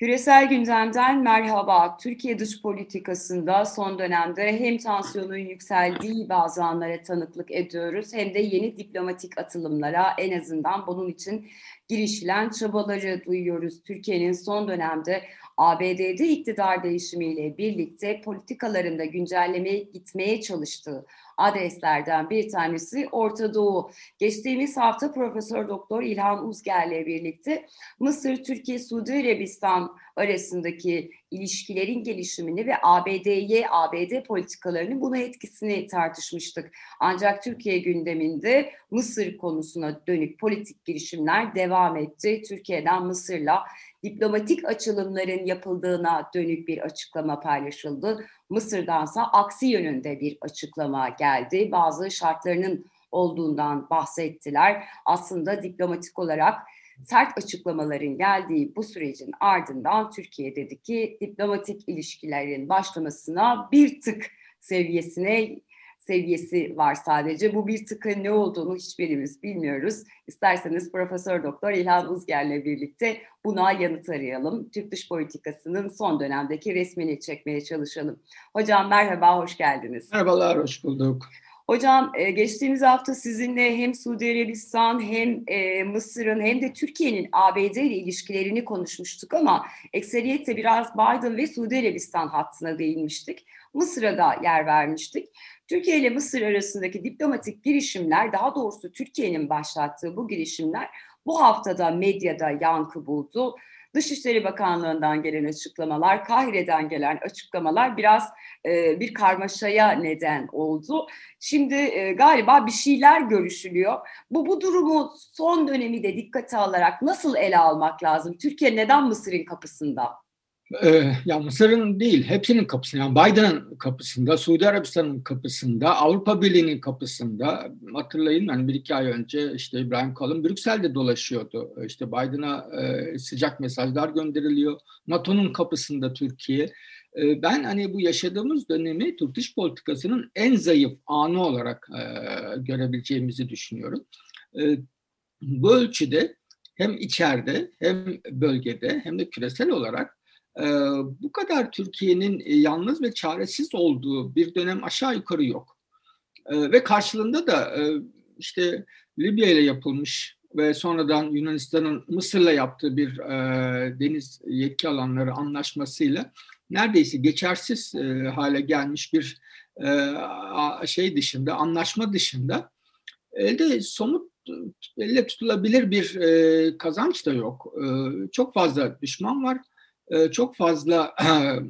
Küresel gündemden merhaba. Türkiye dış politikasında son dönemde hem tansiyonun yükseldiği bazı anlara tanıklık ediyoruz hem de yeni diplomatik atılımlara en azından bunun için girişilen çabaları duyuyoruz. Türkiye'nin son dönemde ABD'de iktidar değişimiyle birlikte politikalarında güncellemeye gitmeye çalıştığı adreslerden bir tanesi Orta Doğu. Geçtiğimiz hafta Profesör Doktor İlhan Uzger'le birlikte Mısır, Türkiye, Suudi Arabistan arasındaki ilişkilerin gelişimini ve ABD'ye, ABD politikalarının buna etkisini tartışmıştık. Ancak Türkiye gündeminde Mısır konusuna dönük politik girişimler devam etti. Türkiye'den Mısır'la diplomatik açılımların yapıldığına dönük bir açıklama paylaşıldı. Mısır'dansa aksi yönünde bir açıklama geldi. Bazı şartlarının olduğundan bahsettiler. Aslında diplomatik olarak sert açıklamaların geldiği bu sürecin ardından Türkiye dedi ki diplomatik ilişkilerin başlamasına bir tık seviyesine seviyesi var sadece. Bu bir tıkın ne olduğunu hiçbirimiz bilmiyoruz. İsterseniz Profesör Doktor İlhan Uzger'le birlikte buna yanıt arayalım. Türk dış politikasının son dönemdeki resmini çekmeye çalışalım. Hocam merhaba, hoş geldiniz. Merhabalar, hoş bulduk. Hocam e, geçtiğimiz hafta sizinle hem Suudi Arabistan hem e, Mısır'ın hem de Türkiye'nin ABD ile ilişkilerini konuşmuştuk ama ekseriyette biraz Biden ve Suudi Arabistan hattına değinmiştik. Mısır'a da yer vermiştik. Türkiye ile Mısır arasındaki diplomatik girişimler, daha doğrusu Türkiye'nin başlattığı bu girişimler bu haftada medyada yankı buldu. Dışişleri Bakanlığı'ndan gelen açıklamalar, Kahire'den gelen açıklamalar biraz e, bir karmaşaya neden oldu. Şimdi e, galiba bir şeyler görüşülüyor. Bu bu durumu son dönemi de dikkate alarak nasıl ele almak lazım? Türkiye neden Mısır'ın kapısında? Ee, ya Mısır'ın değil, hepsinin kapısında. Yani Biden'ın kapısında, Suudi Arabistan'ın kapısında, Avrupa Birliği'nin kapısında. Hatırlayın hani bir iki ay önce işte İbrahim Kalın Brüksel'de dolaşıyordu. İşte Biden'a e, sıcak mesajlar gönderiliyor. NATO'nun kapısında Türkiye. E, ben hani bu yaşadığımız dönemi Türk dış politikasının en zayıf anı olarak e, görebileceğimizi düşünüyorum. E, bu ölçüde hem içeride hem bölgede hem de küresel olarak bu kadar Türkiye'nin yalnız ve çaresiz olduğu bir dönem aşağı yukarı yok. ve karşılığında da işte Libya ile yapılmış ve sonradan Yunanistan'ın Mısır'la yaptığı bir deniz yetki alanları anlaşmasıyla neredeyse geçersiz hale gelmiş bir şey dışında, anlaşma dışında elde somut elle tutulabilir bir kazanç da yok. çok fazla düşman var ee, çok fazla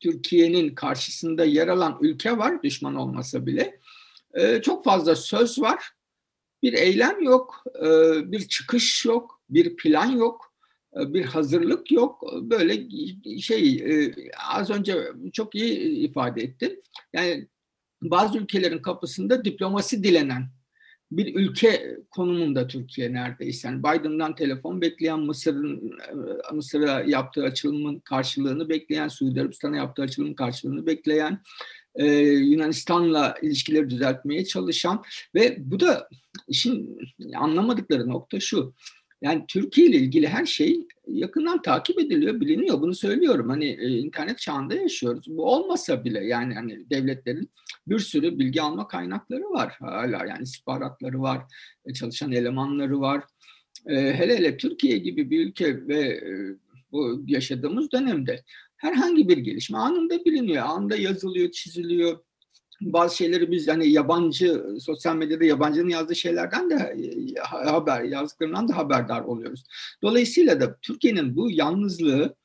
Türkiye'nin karşısında yer alan ülke var düşman olmasa bile. Ee, çok fazla söz var. Bir eylem yok, ee, bir çıkış yok, bir plan yok, bir hazırlık yok. Böyle şey e, az önce çok iyi ifade ettim. Yani bazı ülkelerin kapısında diplomasi dilenen bir ülke konumunda Türkiye neredeyse. Yani Biden'dan telefon bekleyen, Mısır'ın e, Mısır'a yaptığı açılımın karşılığını bekleyen, Suudi Arabistan'a yaptığı açılımın karşılığını bekleyen, e, Yunanistan'la ilişkileri düzeltmeye çalışan ve bu da işin anlamadıkları nokta şu. Yani Türkiye ile ilgili her şey yakından takip ediliyor, biliniyor. Bunu söylüyorum. Hani e, internet çağında yaşıyoruz. Bu olmasa bile yani hani devletlerin bir sürü bilgi alma kaynakları var hala. Yani istihbaratları var, e, çalışan elemanları var. E, hele hele Türkiye gibi bir ülke ve bu yaşadığımız dönemde herhangi bir gelişme anında biliniyor, anında yazılıyor, çiziliyor bazı şeyleri biz hani yabancı sosyal medyada yabancının yazdığı şeylerden de e, haber yazdıklarından da haberdar oluyoruz. Dolayısıyla da Türkiye'nin bu yalnızlığı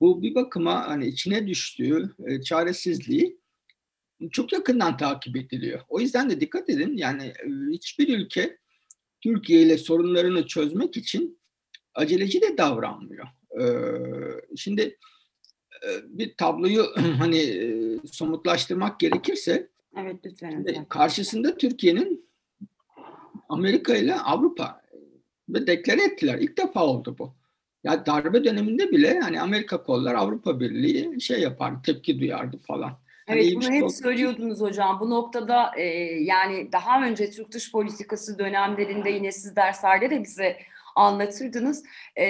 bu bir bakıma hani içine düştüğü e, çaresizliği çok yakından takip ediliyor. O yüzden de dikkat edin yani e, hiçbir ülke Türkiye ile sorunlarını çözmek için aceleci de davranmıyor. Şimdi bir tabloyu hani somutlaştırmak gerekirse Evet lütfen. Karşısında Türkiye'nin Amerika ile Avrupa ve deklare ettiler. İlk defa oldu bu. Ya darbe döneminde bile hani Amerika kollar Avrupa Birliği şey yapar, tepki duyardı falan. Hani evet bunu hep söylüyordunuz hocam. Bu noktada e, yani daha önce Türk dış politikası dönemlerinde yine siz derslerde de bize anlatırdınız. E,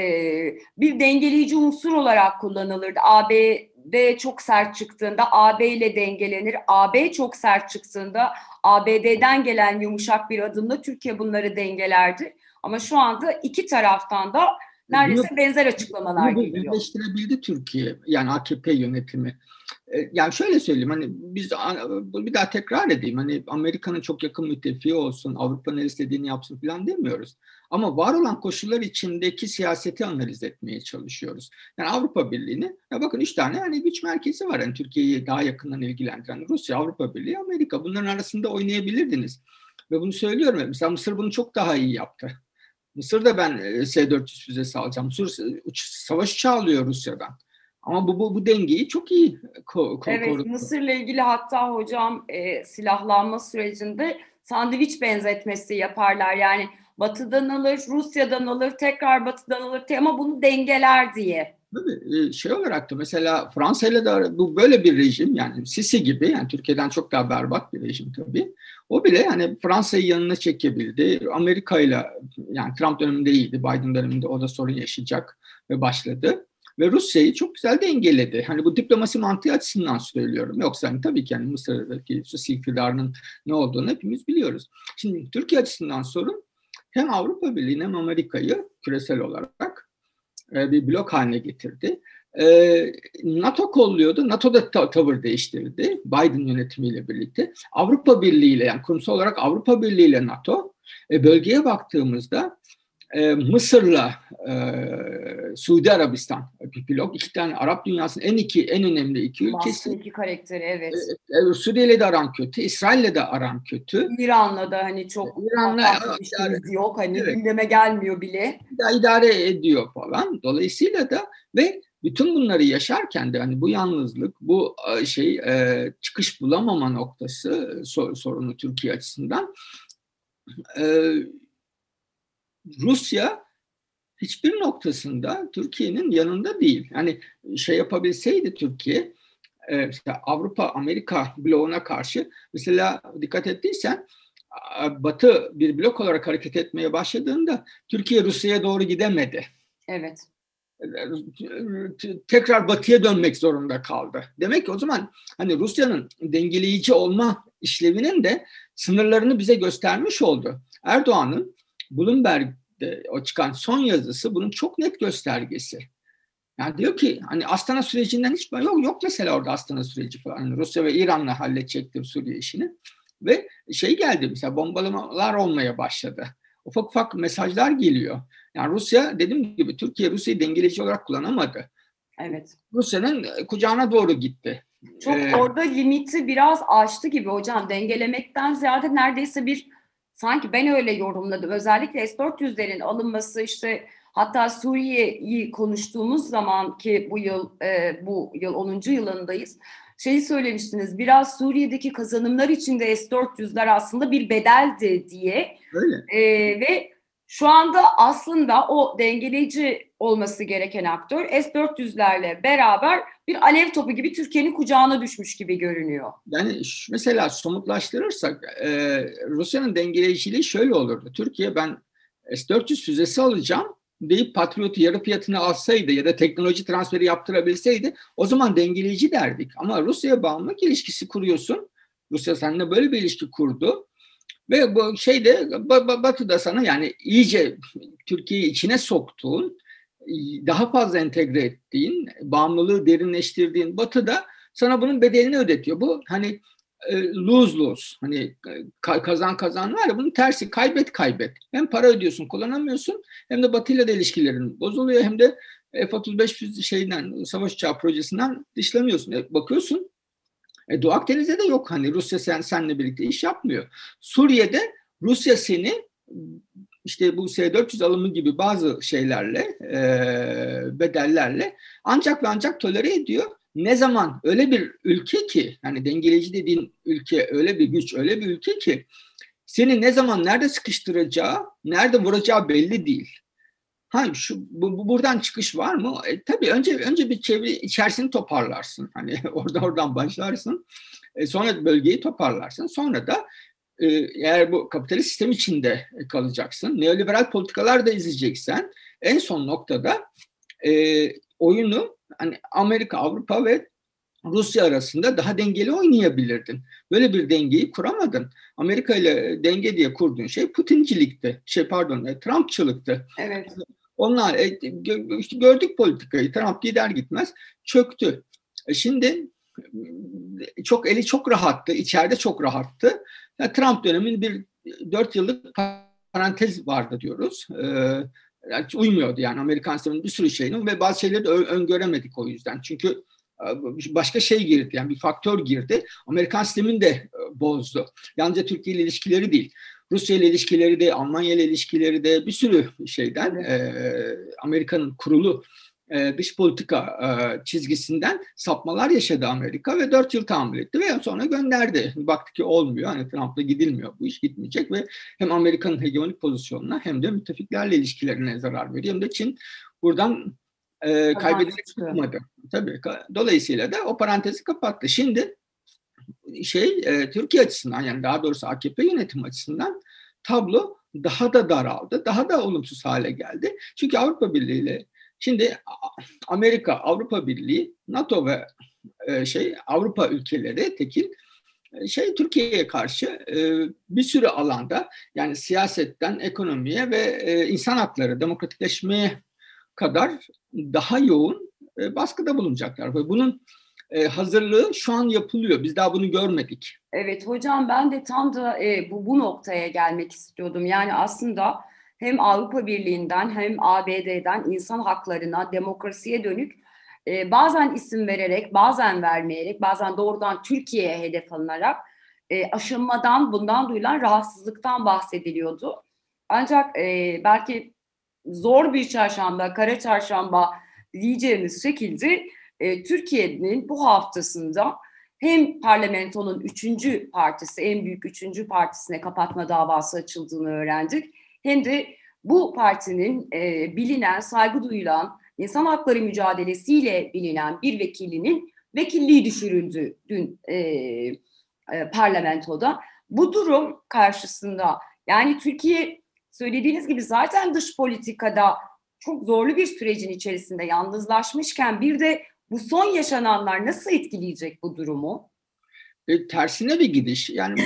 bir dengeleyici unsur olarak kullanılırdı. ABD çok sert çıktığında AB ile dengelenir. AB çok sert çıktığında ABD'den gelen yumuşak bir adımla Türkiye bunları dengelerdi. Ama şu anda iki taraftan da neredeyse bunu, benzer açıklamalar bunu geliyor. Birleştirebildi Türkiye yani AKP yönetimi. E, yani şöyle söyleyeyim hani biz bir daha tekrar edeyim hani Amerika'nın çok yakın müttefiği olsun Avrupa ne istediğini yapsın falan demiyoruz. Ama var olan koşullar içindeki siyaseti analiz etmeye çalışıyoruz. Yani Avrupa Birliği'ni ya bakın üç tane hani güç merkezi var yani Türkiye'yi daha yakından ilgilendiren Rusya, Avrupa Birliği, Amerika bunların arasında oynayabilirdiniz. Ve bunu söylüyorum. Mesela Mısır bunu çok daha iyi yaptı. Mısır'da ben e, S-400 füzesi alacağım. Mısır savaş uçağı alıyor Rusya'dan. Ama bu, bu, bu dengeyi çok iyi ko- ko- evet, korudu. Mısır'la ilgili hatta hocam e, silahlanma sürecinde sandviç benzetmesi yaparlar. Yani batıdan alır, Rusya'dan alır, tekrar batıdan alır ama bunu dengeler diye. Şey olarak da mesela Fransa ile de bu böyle bir rejim yani Sisi gibi yani Türkiye'den çok daha berbat bir rejim tabii. O bile yani Fransa'yı yanına çekebildi. Amerika ile yani Trump döneminde iyiydi. Biden döneminde o da sorun yaşayacak ve başladı. Ve Rusya'yı çok güzel dengeledi. Hani bu diplomasi mantığı açısından söylüyorum. Yoksa hani tabii ki yani Mısır'daki Sisi iktidarının ne olduğunu hepimiz biliyoruz. Şimdi Türkiye açısından sorun hem Avrupa Birliği hem Amerika'yı küresel olarak e, bir blok haline getirdi. E, NATO kolluyordu. NATO da tavır değiştirdi. Biden yönetimiyle birlikte. Avrupa Birliği ile yani kurumsal olarak Avrupa Birliği ile NATO e, bölgeye baktığımızda e, Mısır'la e, Suudi Arabistan bir blok. iki tane Arap dünyasının en iki en önemli iki ülkesi. iki karakteri evet. E, e, Suriye'yle de aran kötü, İsrail'le de aran kötü. İran'la da hani çok İran'la yani, yok hani evet. gündeme gelmiyor bile. Da idare ediyor falan. Dolayısıyla da ve bütün bunları yaşarken de hani bu yalnızlık, bu e, şey e, çıkış bulamama noktası sorunu Türkiye açısından e, Rusya hiçbir noktasında Türkiye'nin yanında değil. Yani şey yapabilseydi Türkiye e, Avrupa Amerika bloğuna karşı mesela dikkat ettiysen Batı bir blok olarak hareket etmeye başladığında Türkiye Rusya'ya doğru gidemedi. Evet. Tekrar batıya dönmek zorunda kaldı. Demek ki o zaman hani Rusya'nın dengeleyici olma işlevinin de sınırlarını bize göstermiş oldu. Erdoğan'ın Bloomberg'de o çıkan son yazısı bunun çok net göstergesi. Yani diyor ki hani Astana sürecinden hiç yok yok mesela orada Astana süreci falan. Yani Rusya ve İran'la halledecektir Suriye işini. Ve şey geldi mesela bombalamalar olmaya başladı. Ufak ufak mesajlar geliyor. Yani Rusya dediğim gibi Türkiye Rusya'yı dengeleyici olarak kullanamadı. Evet. Rusya'nın kucağına doğru gitti. Çok ee, orada limiti biraz aştı gibi hocam. Dengelemekten ziyade neredeyse bir sanki ben öyle yorumladım. Özellikle S-400'lerin alınması işte hatta Suriye'yi konuştuğumuz zaman ki bu yıl e, bu yıl 10. yılındayız. Şeyi söylemiştiniz biraz Suriye'deki kazanımlar için de S-400'ler aslında bir bedeldi diye. Öyle. E, ve şu anda aslında o dengeleyici olması gereken aktör S-400'lerle beraber bir alev topu gibi Türkiye'nin kucağına düşmüş gibi görünüyor. Yani mesela somutlaştırırsak e, Rusya'nın dengeleyiciliği şöyle olurdu. Türkiye ben S-400 füzesi alacağım deyip Patriot'u yarı fiyatına alsaydı ya da teknoloji transferi yaptırabilseydi o zaman dengeleyici derdik. Ama Rusya'ya bağımlılık ilişkisi kuruyorsun. Rusya seninle böyle bir ilişki kurdu. Ve bu şeyde Batı da sana yani iyice Türkiye'yi içine soktuğun, daha fazla entegre ettiğin, bağımlılığı derinleştirdiğin Batı da sana bunun bedelini ödetiyor. Bu hani e, lose lose hani kazan kazan var ya bunun tersi kaybet kaybet. Hem para ödüyorsun kullanamıyorsun hem de Batı ile de ilişkilerin bozuluyor hem de F-35 şeyden savaş uçağı projesinden dışlanıyorsun. E, bakıyorsun e, Doğu Akdeniz'de de yok hani Rusya sen senle birlikte iş yapmıyor. Suriye'de Rusya seni işte bu S-400 alımı gibi bazı şeylerle, e, bedellerle ancak ve ancak tolere ediyor. Ne zaman öyle bir ülke ki, hani dengeleyici dediğin ülke öyle bir güç, öyle bir ülke ki seni ne zaman nerede sıkıştıracağı, nerede vuracağı belli değil. Ha şu bu, bu buradan çıkış var mı? E, tabii önce önce bir çevre içerisini toparlarsın. Hani orada oradan başlarsın. E, sonra bölgeyi toparlarsın. Sonra da e, eğer bu kapitalist sistem içinde kalacaksın, neoliberal politikalar da izleyeceksen en son noktada e, oyunu hani Amerika, Avrupa ve Rusya arasında daha dengeli oynayabilirdin. Böyle bir dengeyi kuramadın. Amerika ile denge diye kurduğun şey Putincilikti. Şey pardon, e, Trumpçılıktı. Evet. Onlar e, işte gördük politikayı. Trump gider gitmez çöktü. E şimdi çok eli çok rahattı, içeride çok rahattı. Yani Trump dönemin bir dört yıllık parantez vardı diyoruz. Yani uymuyordu yani Amerikan sisteminin bir sürü şeyinin ve bazı şeyleri de öngöremedik o yüzden. Çünkü başka şey girdi yani bir faktör girdi. Amerikan sistemini de bozdu. Yalnızca Türkiye ile ilişkileri değil. Rusya ile ilişkileri de, Almanya ile ilişkileri de bir sürü şeyden e, Amerika'nın kurulu e, dış politika e, çizgisinden sapmalar yaşadı Amerika ve dört yıl tahammül etti ve sonra gönderdi. Baktı ki olmuyor. Hani Trump'la gidilmiyor. Bu iş gitmeyecek ve hem Amerika'nın hegemonik pozisyonuna hem de müttefiklerle ilişkilerine zarar veriyor. Hem de Çin buradan e, kaybederek çıkmadı. Tabii. Dolayısıyla da o parantezi kapattı. Şimdi şey e, Türkiye açısından yani daha doğrusu AKP yönetim açısından tablo daha da daraldı. Daha da olumsuz hale geldi. Çünkü Avrupa Birliği ile şimdi Amerika, Avrupa Birliği, NATO ve e, şey Avrupa ülkeleri tekil e, şey Türkiye'ye karşı e, bir sürü alanda yani siyasetten ekonomiye ve e, insan hakları demokratikleşmeye kadar daha yoğun e, baskıda bulunacaklar. Ve bunun e, hazırlığı şu an yapılıyor. Biz daha bunu görmedik. Evet hocam ben de tam da e, bu, bu noktaya gelmek istiyordum. Yani aslında hem Avrupa Birliği'nden hem ABD'den insan haklarına, demokrasiye dönük e, bazen isim vererek, bazen vermeyerek, bazen doğrudan Türkiye'ye hedef alınarak e, aşınmadan, bundan duyulan rahatsızlıktan bahsediliyordu. Ancak e, belki zor bir çarşamba, kara çarşamba diyeceğimiz şekilde e, Türkiye'nin bu haftasında hem parlamentonun üçüncü partisi, en büyük üçüncü partisine kapatma davası açıldığını öğrendik. Hem de bu partinin e, bilinen, saygı duyulan, insan hakları mücadelesiyle bilinen bir vekilinin vekilliği düşürüldü dün e, e, parlamentoda. Bu durum karşısında yani Türkiye söylediğiniz gibi zaten dış politikada çok zorlu bir sürecin içerisinde yalnızlaşmışken bir de bu son yaşananlar nasıl etkileyecek bu durumu? E, tersine bir gidiş. Yani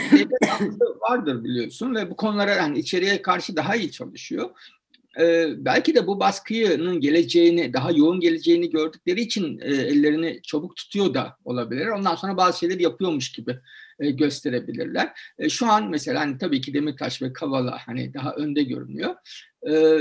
vardır biliyorsun ve bu konulara yani içeriye karşı daha iyi çalışıyor. Ee, belki de bu baskının geleceğini, daha yoğun geleceğini gördükleri için e, ellerini çabuk tutuyor da olabilir. Ondan sonra bazı şeyler yapıyormuş gibi e, gösterebilirler. E, şu an mesela hani tabii ki Demirtaş ve Kavala hani daha önde görünüyor. E,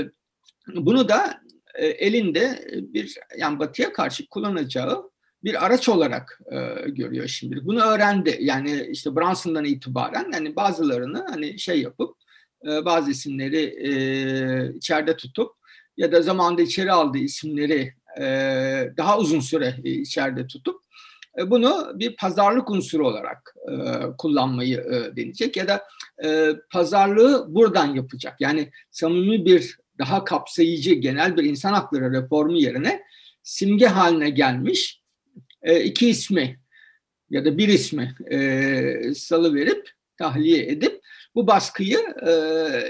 bunu da e, elinde bir yani Batı'ya karşı kullanacağı bir araç olarak e, görüyor şimdi. Bunu öğrendi. Yani işte Branson'dan itibaren yani bazılarını hani şey yapıp e, bazı isimleri e, içeride tutup ya da zamanda içeri aldığı isimleri e, daha uzun süre içeride tutup e, bunu bir pazarlık unsuru olarak e, kullanmayı e, deneyecek ya da e, pazarlığı buradan yapacak. Yani samimi bir daha kapsayıcı genel bir insan hakları reformu yerine simge haline gelmiş e, iki ismi ya da bir ismi e, salı verip tahliye edip bu baskıyı e,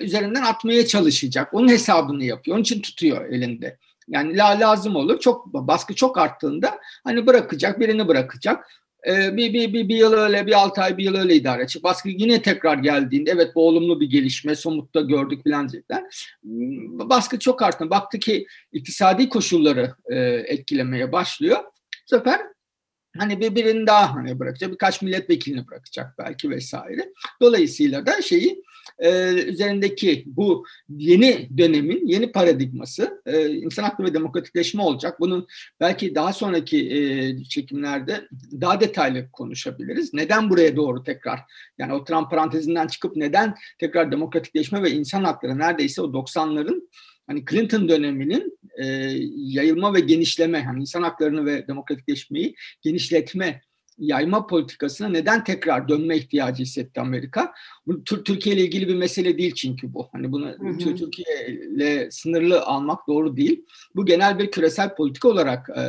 üzerinden atmaya çalışacak. Onun hesabını yapıyor. Onun için tutuyor elinde. Yani la lazım olur. Çok baskı çok arttığında hani bırakacak, birini bırakacak. Ee, bir, bir, bir, bir yıl öyle, bir altı ay, bir yıl öyle idare edecek. Baskı yine tekrar geldiğinde evet bu olumlu bir gelişme, somutta gördük filan diyecekler. Hmm, baskı çok arttı. Baktı ki iktisadi koşulları e, etkilemeye başlıyor. Bu sefer hani bir birini daha hani bırakacak, birkaç milletvekilini bırakacak belki vesaire. Dolayısıyla da şeyi e, üzerindeki bu yeni dönemin yeni paradigması e, insan hakları ve demokratikleşme olacak. Bunun belki daha sonraki e, çekimlerde daha detaylı konuşabiliriz. Neden buraya doğru tekrar yani o Trump parantezinden çıkıp neden tekrar demokratikleşme ve insan hakları neredeyse o 90'ların hani Clinton döneminin e, yayılma ve genişleme, hani insan haklarını ve demokratikleşmeyi genişletme yayma politikasına neden tekrar dönme ihtiyacı hissetti Amerika? Bu Türkiye ile ilgili bir mesele değil çünkü bu. Hani bunu hı hı. Türkiye ile sınırlı almak doğru değil. Bu genel bir küresel politika olarak e,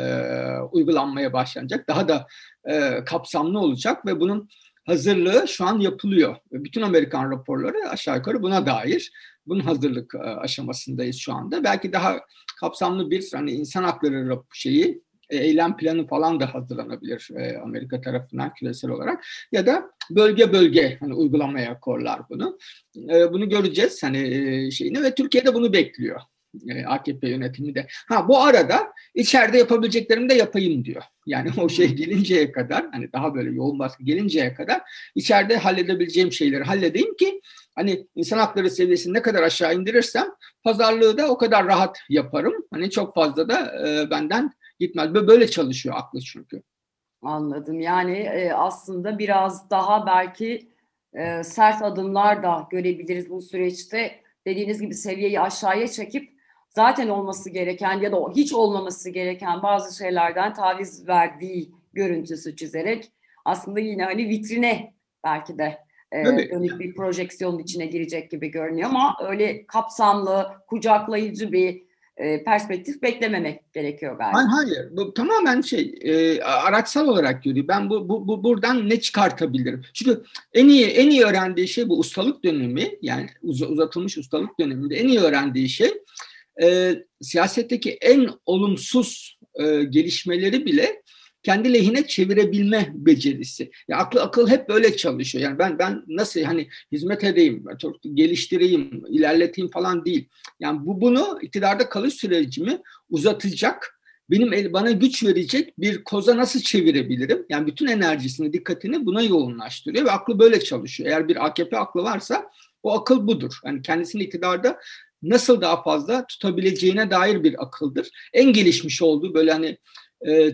uygulanmaya başlanacak. Daha da e, kapsamlı olacak ve bunun hazırlığı şu an yapılıyor. Bütün Amerikan raporları aşağı yukarı buna dair. Bunun hazırlık e, aşamasındayız şu anda. Belki daha kapsamlı bir hani insan hakları şeyi eylem planı falan da hazırlanabilir e, Amerika tarafından küresel olarak ya da bölge bölge hani uygulamaya korlar bunu. E, bunu göreceğiz hani e, şeyini ve Türkiye'de bunu bekliyor. E, AKP yönetimi de. Ha bu arada içeride yapabileceklerimi de yapayım diyor. Yani o şey gelinceye kadar hani daha böyle yoğun baskı gelinceye kadar içeride halledebileceğim şeyleri halledeyim ki hani insan hakları seviyesini ne kadar aşağı indirirsem pazarlığı da o kadar rahat yaparım. Hani çok fazla da e, benden gitmez. Böyle çalışıyor aklı çünkü. Anladım. Yani e, aslında biraz daha belki e, sert adımlar da görebiliriz bu süreçte. Dediğiniz gibi seviyeyi aşağıya çekip zaten olması gereken ya da hiç olmaması gereken bazı şeylerden taviz verdiği görüntüsü çizerek aslında yine hani vitrine belki de e, dönük bir projeksiyon içine girecek gibi görünüyor ama öyle kapsamlı, kucaklayıcı bir e, perspektif beklememek gerekiyor galiba. Hayır. Bu tamamen şey e, araçsal olarak görüyor. Ben bu, bu, bu buradan ne çıkartabilirim? Çünkü en iyi en iyi öğrendiği şey bu ustalık dönemi yani uz, uzatılmış ustalık döneminde en iyi öğrendiği şey e, siyasetteki en olumsuz e, gelişmeleri bile kendi lehine çevirebilme becerisi. Ya aklı akıl hep böyle çalışıyor. Yani ben ben nasıl hani hizmet edeyim, geliştireyim, ilerleteyim falan değil. Yani bu bunu iktidarda kalış sürecimi uzatacak, benim el, bana güç verecek bir koza nasıl çevirebilirim? Yani bütün enerjisini, dikkatini buna yoğunlaştırıyor ve aklı böyle çalışıyor. Eğer bir AKP aklı varsa o akıl budur. Yani kendisini iktidarda nasıl daha fazla tutabileceğine dair bir akıldır. En gelişmiş olduğu böyle hani e,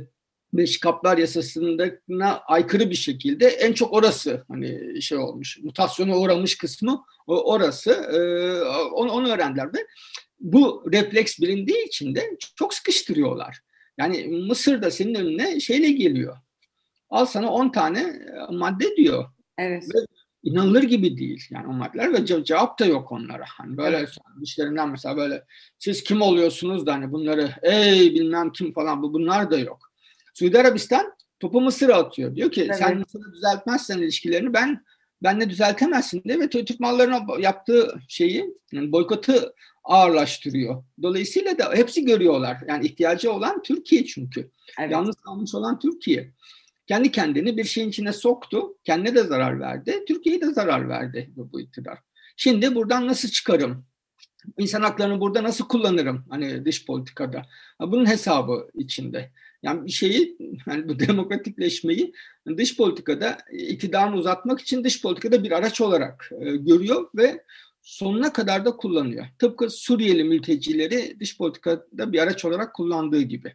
Beş Kaplar Yasası'na aykırı bir şekilde en çok orası hani şey olmuş, mutasyona uğramış kısmı orası. E, onu, onu öğrendiler ve bu refleks bilindiği için de çok sıkıştırıyorlar. Yani Mısır'da senin önüne şeyle geliyor. Al sana 10 tane e, madde diyor. Evet. Ve inanılır gibi değil yani o maddeler ve cevap da yok onlara. Hani böyle işlerinden mesela böyle siz kim oluyorsunuz da hani bunları ey bilmem kim falan bu bunlar da yok. Suudi Arabistan topu Mısır'a atıyor. Diyor ki evet. sen Mısır'ı düzeltmezsen ilişkilerini ben benle düzeltemezsin diye ve Türk mallarına yaptığı şeyi yani boykotu ağırlaştırıyor. Dolayısıyla da hepsi görüyorlar. Yani ihtiyacı olan Türkiye çünkü. Evet. Yalnız kalmış olan Türkiye. Kendi kendini bir şeyin içine soktu. Kendine de zarar verdi. Türkiye'ye de zarar verdi bu, bu iktidar. Şimdi buradan nasıl çıkarım? İnsan haklarını burada nasıl kullanırım? Hani dış politikada. Bunun hesabı içinde. Yani bir şeyi, yani bu demokratikleşmeyi dış politikada iktidarını uzatmak için dış politikada bir araç olarak e, görüyor ve sonuna kadar da kullanıyor. Tıpkı Suriyeli mültecileri dış politikada bir araç olarak kullandığı gibi.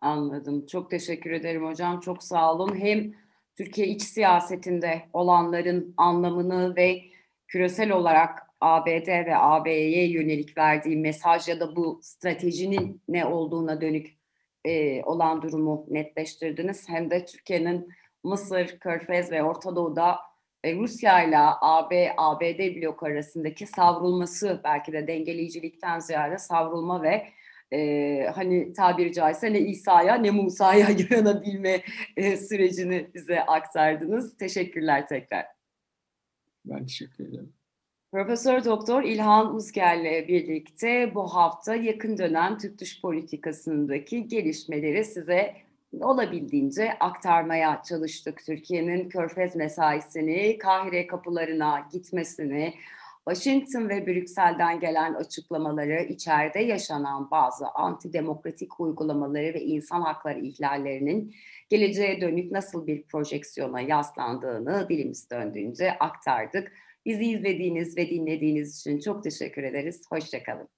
Anladım. Çok teşekkür ederim hocam. Çok sağ olun. Hem Türkiye iç siyasetinde olanların anlamını ve küresel olarak ABD ve AB'ye yönelik verdiği mesaj ya da bu stratejinin ne olduğuna dönük e, olan durumu netleştirdiniz. Hem de Türkiye'nin Mısır, Körfez ve Orta Doğu'da e, Rusya ile AB, ABD blok arasındaki savrulması belki de dengeleyicilikten ziyade savrulma ve e, hani tabiri caizse ne İsa'ya ne Musa'ya güvenebilme e, sürecini bize aktardınız. Teşekkürler tekrar. Ben teşekkür ederim. Profesör Doktor İlhan Uzger'le birlikte bu hafta yakın dönem Türk dış politikasındaki gelişmeleri size olabildiğince aktarmaya çalıştık. Türkiye'nin Körfez mesaisini, Kahire kapılarına gitmesini, Washington ve Brüksel'den gelen açıklamaları, içeride yaşanan bazı antidemokratik uygulamaları ve insan hakları ihlallerinin geleceğe dönük nasıl bir projeksiyona yaslandığını dilimiz döndüğünce aktardık. Bizi izlediğiniz ve dinlediğiniz için çok teşekkür ederiz. Hoşçakalın.